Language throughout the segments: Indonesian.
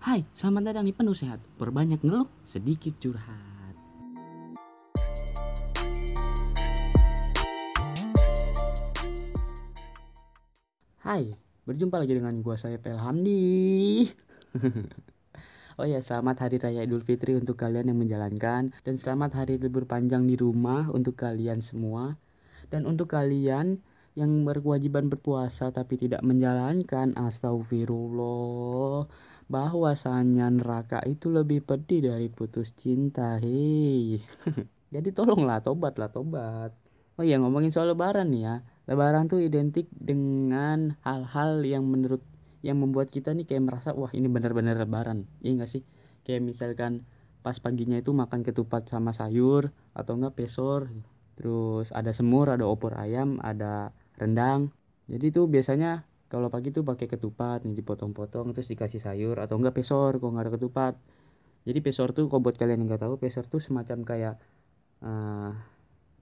Hai, selamat datang di Penuh Sehat. Perbanyak ngeluh, sedikit curhat. Hai, berjumpa lagi dengan gua saya Pelhamdi. oh ya, selamat hari raya Idul Fitri untuk kalian yang menjalankan dan selamat hari libur panjang di rumah untuk kalian semua. Dan untuk kalian yang berkewajiban berpuasa tapi tidak menjalankan, astagfirullah. Bahwasanya neraka itu lebih pedih dari putus cinta, hei. Jadi tolonglah tobatlah tobat. Oh iya ngomongin soal lebaran nih ya. Lebaran tuh identik dengan hal-hal yang menurut yang membuat kita nih kayak merasa wah ini benar-benar lebaran. Iya gak sih? Kayak misalkan pas paginya itu makan ketupat sama sayur atau enggak pesor. Terus ada semur, ada opor ayam, ada rendang. Jadi tuh biasanya kalau pagi tuh pakai ketupat nih dipotong-potong terus dikasih sayur atau enggak pesor kalau nggak ada ketupat. Jadi pesor tuh kalau buat kalian yang nggak tahu pesor tuh semacam kayak uh,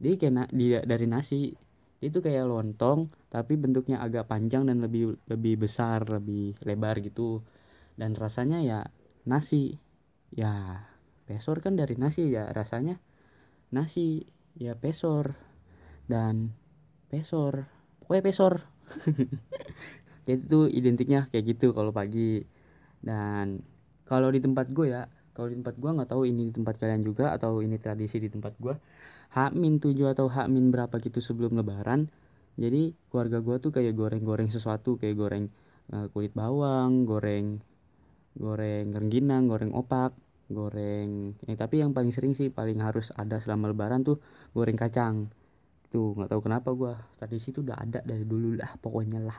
dia kayak na dia dari nasi. Itu kayak lontong tapi bentuknya agak panjang dan lebih lebih besar lebih lebar gitu. Dan rasanya ya nasi. Ya pesor kan dari nasi ya rasanya nasi. Ya pesor. Dan pesor. Pokoknya pesor jadi itu identiknya kayak gitu kalau pagi. Dan kalau di tempat gue ya kalau di tempat gue nggak tahu ini di tempat kalian juga atau ini tradisi di tempat gue H-7 atau H- berapa gitu sebelum lebaran. Jadi keluarga gue tuh kayak goreng-goreng sesuatu kayak goreng uh, kulit bawang goreng goreng rengginang goreng opak goreng eh tapi yang paling sering sih paling harus ada selama lebaran tuh goreng kacang tuh nggak tahu kenapa gue tradisi itu udah ada dari dulu lah pokoknya lah.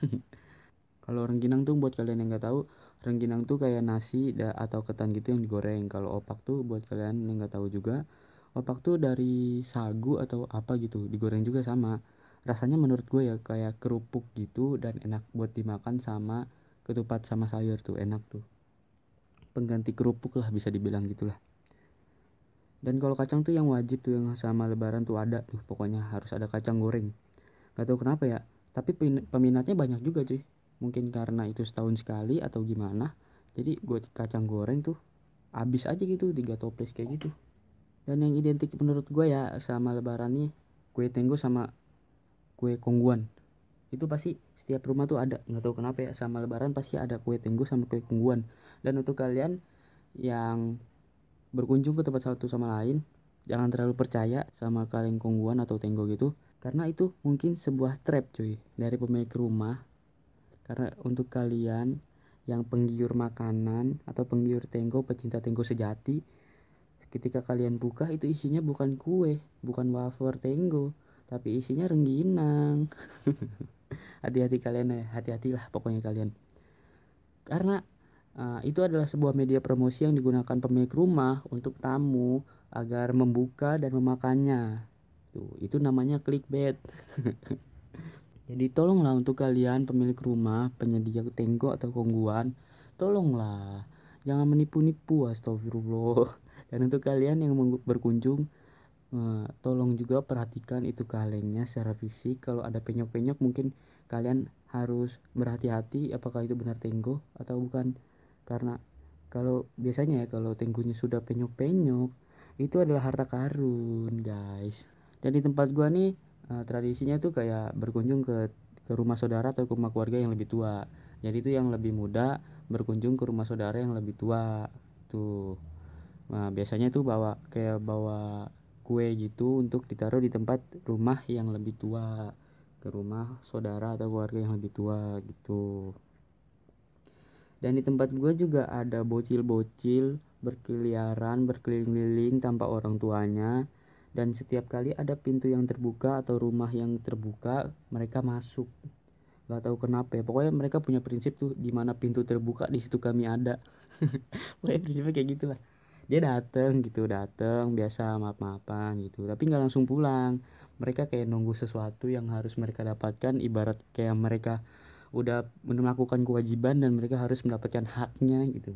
Kalau rengginang tuh buat kalian yang nggak tahu rengginang tuh kayak nasi atau ketan gitu yang digoreng. Kalau opak tuh buat kalian yang nggak tahu juga opak tuh dari sagu atau apa gitu digoreng juga sama. Rasanya menurut gue ya kayak kerupuk gitu dan enak buat dimakan sama ketupat sama sayur tuh enak tuh. Pengganti kerupuk lah bisa dibilang gitulah dan kalau kacang tuh yang wajib tuh yang sama lebaran tuh ada tuh pokoknya harus ada kacang goreng. Gak tahu kenapa ya tapi peminatnya banyak juga cuy. Mungkin karena itu setahun sekali atau gimana jadi gue kacang goreng tuh habis aja gitu tiga toples kayak gitu. Dan yang identik menurut gue ya sama lebaran nih kue tenggo sama kue kongguan. Itu pasti setiap rumah tuh ada. Nggak tahu kenapa ya sama lebaran pasti ada kue tenggo sama kue kongguan. Dan untuk kalian yang berkunjung ke tempat satu sama lain jangan terlalu percaya sama kaleng kongguan atau tenggo gitu karena itu mungkin sebuah trap cuy dari pemilik rumah karena untuk kalian yang penggiur makanan atau penggiur tenggo pecinta tenggo sejati Ketika kalian buka itu isinya bukan kue, bukan wafer tenggo, tapi isinya rengginang. hati-hati kalian ya, hati-hatilah pokoknya kalian. Karena uh, itu adalah sebuah media promosi yang digunakan pemilik rumah untuk tamu agar membuka dan memakannya. Tuh, itu namanya clickbait. Jadi tolonglah untuk kalian pemilik rumah, penyedia tenggo atau kongguan, tolonglah jangan menipu-nipu astagfirullah dan untuk kalian yang berkunjung uh, tolong juga perhatikan itu kalengnya secara fisik kalau ada penyok-penyok mungkin kalian harus berhati-hati apakah itu benar tenggo atau bukan karena kalau biasanya ya kalau tenggonya sudah penyok-penyok itu adalah harta karun guys. Dan di tempat gua nih uh, tradisinya tuh kayak berkunjung ke ke rumah saudara atau ke rumah keluarga yang lebih tua. Jadi itu yang lebih muda berkunjung ke rumah saudara yang lebih tua tuh. Nah, biasanya tuh bawa kayak bawa kue gitu untuk ditaruh di tempat rumah yang lebih tua ke rumah saudara atau keluarga yang lebih tua gitu dan di tempat gue juga ada bocil-bocil berkeliaran berkeliling-keliling tanpa orang tuanya. Dan setiap kali ada pintu yang terbuka atau rumah yang terbuka mereka masuk. Gak tahu kenapa ya pokoknya mereka punya prinsip tuh di mana pintu terbuka di situ kami ada. Pokoknya prinsipnya kayak gitulah. Dia dateng gitu dateng biasa maaf maafan gitu. Tapi nggak langsung pulang. Mereka kayak nunggu sesuatu yang harus mereka dapatkan ibarat kayak mereka udah melakukan kewajiban dan mereka harus mendapatkan haknya gitu.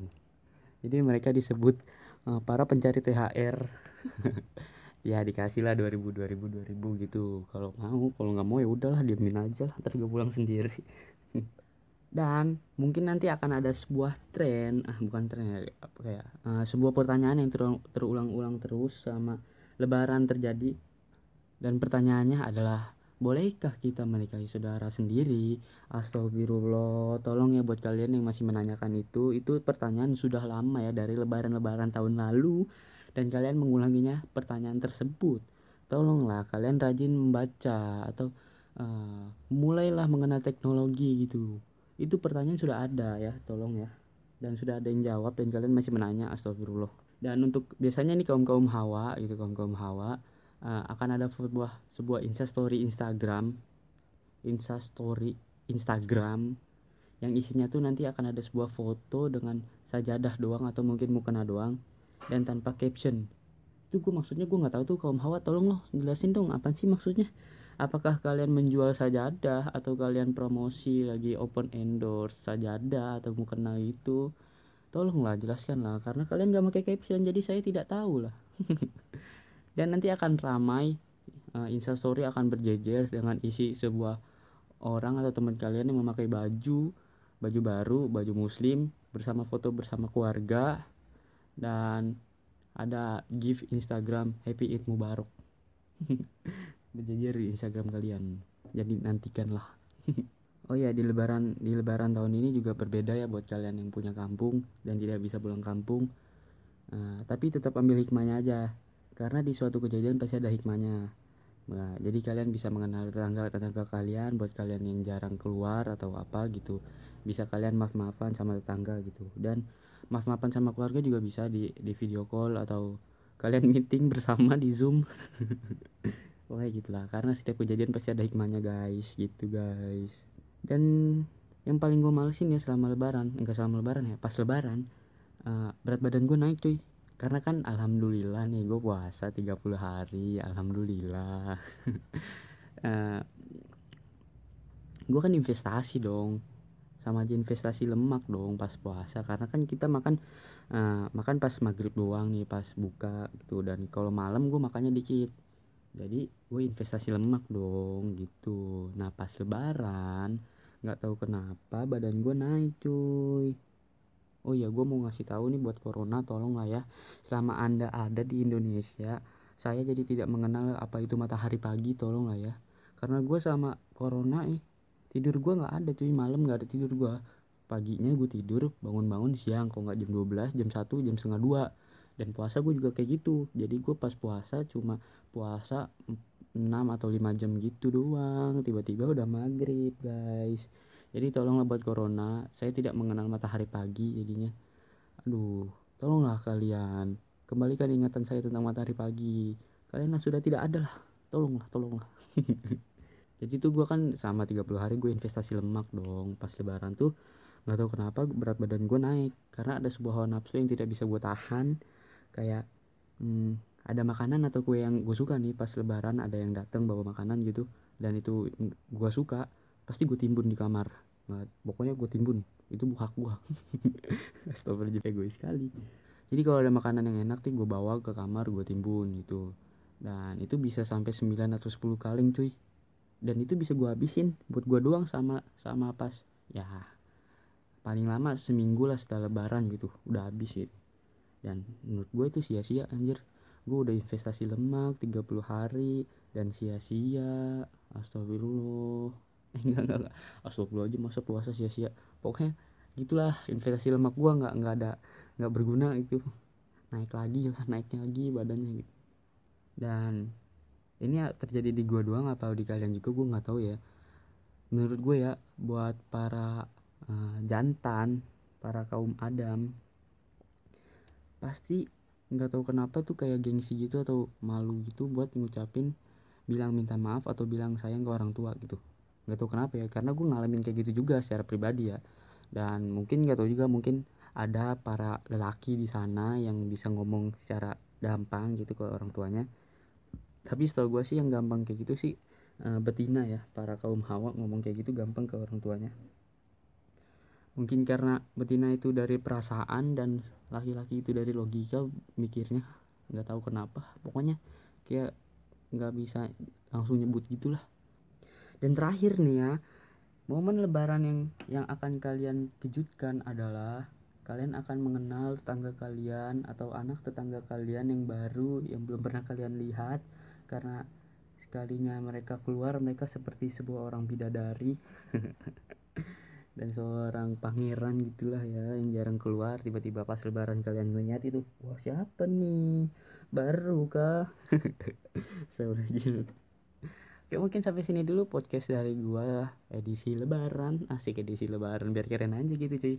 Jadi mereka disebut uh, para pencari THR ya dikasih lah 2000 2000 2000 gitu. Kalau mau kalau nggak mau ya udahlah diamin aja lah ntar gue pulang sendiri. Dan mungkin nanti akan ada sebuah tren ah bukan tren ya apa kayak uh, sebuah pertanyaan yang terulang-ulang terus sama lebaran terjadi. Dan pertanyaannya adalah bolehkah kita menikahi saudara sendiri? Astagfirullah, tolong ya buat kalian yang masih menanyakan itu, itu pertanyaan sudah lama ya dari lebaran-lebaran tahun lalu. Dan kalian mengulanginya pertanyaan tersebut. Tolonglah kalian rajin membaca atau uh, mulailah mengenal teknologi gitu. Itu pertanyaan sudah ada ya tolong ya. Dan sudah ada yang jawab dan kalian masih menanya astagfirullah. Dan untuk biasanya nih kaum kaum hawa gitu kaum kaum hawa uh, akan ada sebuah sebuah instastory Instagram. Instastory Instagram yang isinya tuh nanti akan ada sebuah foto dengan sajadah doang atau mungkin mukena doang dan tanpa caption. Itu gue maksudnya gue nggak tahu tuh kaum hawa tolong loh jelasin dong apa sih maksudnya? Apakah kalian menjual sajadah atau kalian promosi lagi open endorse sajadah atau mukena itu? Tolonglah jelaskan lah karena kalian gak pakai caption jadi saya tidak tahu lah dan nanti akan ramai uh, instastory akan berjejer dengan isi sebuah orang atau teman kalian yang memakai baju baju baru baju muslim bersama foto bersama keluarga dan ada gift Instagram Happy Eid Mubarak. Berjejer di Instagram kalian. Jadi nantikanlah. Oh ya di lebaran di lebaran tahun ini juga berbeda ya buat kalian yang punya kampung dan tidak bisa pulang kampung. Uh, tapi tetap ambil hikmahnya aja karena di suatu kejadian pasti ada hikmahnya. Nah, jadi kalian bisa mengenal tetangga-tetangga kalian buat kalian yang jarang keluar atau apa gitu. Bisa kalian maaf-maafan sama tetangga gitu. Dan maaf-maafan sama keluarga juga bisa di di video call atau kalian meeting bersama di zoom. Pokoknya gitulah. Karena setiap kejadian pasti ada hikmahnya guys. Gitu guys. Dan yang paling gue malesin ya selama lebaran. Enggak selama lebaran ya pas lebaran uh, berat badan gue naik cuy karena kan alhamdulillah nih gue puasa 30 hari alhamdulillah. Uh, eh, gue kan investasi dong sama aja investasi lemak dong pas puasa. Karena kan kita makan uh, makan pas maghrib doang nih pas buka gitu. Dan kalau malam gue makannya dikit. Jadi gue investasi lemak dong gitu. Nah pas lebaran nggak tahu kenapa badan gue naik cuy oh ya gue mau ngasih tahu nih buat corona tolong lah ya. Selama anda ada di Indonesia saya jadi tidak mengenal apa itu matahari pagi tolong lah ya. Karena gue sama corona eh tidur gue nggak ada cuy malam nggak ada tidur gue paginya gue tidur bangun-bangun siang kok nggak jam 12 jam 1 jam setengah dua. Dan puasa gue juga kayak gitu. Jadi gue pas puasa cuma puasa 6 atau 5 jam gitu doang. Tiba-tiba udah maghrib guys jadi tolonglah buat corona saya tidak mengenal matahari pagi jadinya. Aduh tolonglah kalian kembalikan ingatan saya tentang matahari pagi. Kalian sudah tidak ada lah. Tolonglah tolonglah. Jadi tuh gue kan sama 30 hari gue investasi lemak dong. Pas lebaran tuh nggak tahu kenapa berat badan gue naik. Karena ada sebuah hawa nafsu yang tidak bisa gue tahan. Kayak hmm, ada makanan atau kue yang gue suka nih pas lebaran ada yang datang bawa makanan gitu. Dan itu gue suka pasti gue timbun di kamar. Nah, pokoknya gue timbun. Itu hak gue jadi egois sekali. Jadi kalau ada makanan yang enak tuh gue bawa ke kamar gue timbun gitu. Dan itu bisa sampai 9 atau 10 kaleng cuy. Dan itu bisa gue habisin buat gue doang sama sama pas. Ya paling lama seminggu lah setelah lebaran gitu. Udah habis gitu. Dan menurut gue itu sia-sia anjir. Gue udah investasi lemak 30 hari dan sia-sia. Astagfirullah enggak enggak, enggak. astagfirullah aja masa puasa sia-sia? Pokoknya gitulah investasi lemak gue nggak nggak ada nggak berguna itu naik lagi lah naiknya lagi badannya gitu. Dan ini ya terjadi di gue doang apa di kalian juga gue nggak tahu ya. Menurut gue ya buat para uh, jantan para kaum adam pasti nggak tahu kenapa tuh kayak gengsi gitu atau malu gitu buat ngucapin bilang minta maaf atau bilang sayang ke orang tua gitu nggak tahu kenapa ya karena gue ngalamin kayak gitu juga secara pribadi ya. Dan mungkin nggak tahu juga mungkin ada para lelaki di sana yang bisa ngomong secara gampang gitu ke orang tuanya. Tapi setahu gue sih yang gampang kayak gitu sih uh, betina ya. Para kaum hawa ngomong kayak gitu gampang ke orang tuanya. Mungkin karena betina itu dari perasaan dan laki-laki itu dari logika mikirnya nggak tahu kenapa. Pokoknya kayak nggak bisa langsung nyebut gitulah dan terakhir nih ya Momen lebaran yang yang akan kalian kejutkan adalah kalian akan mengenal tetangga kalian atau anak tetangga kalian yang baru yang belum pernah kalian lihat. Karena sekalinya mereka keluar mereka seperti sebuah orang bidadari. Dan seorang pangeran gitulah ya yang jarang keluar tiba-tiba pas lebaran kalian ngeliat itu wah siapa nih? Baru kah Oke mungkin sampai sini dulu podcast dari gua edisi lebaran. Asik edisi lebaran biar keren aja gitu cuy.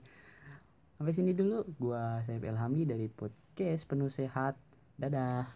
Sampai sini dulu gua saya Elhami dari podcast penuh sehat. Dadah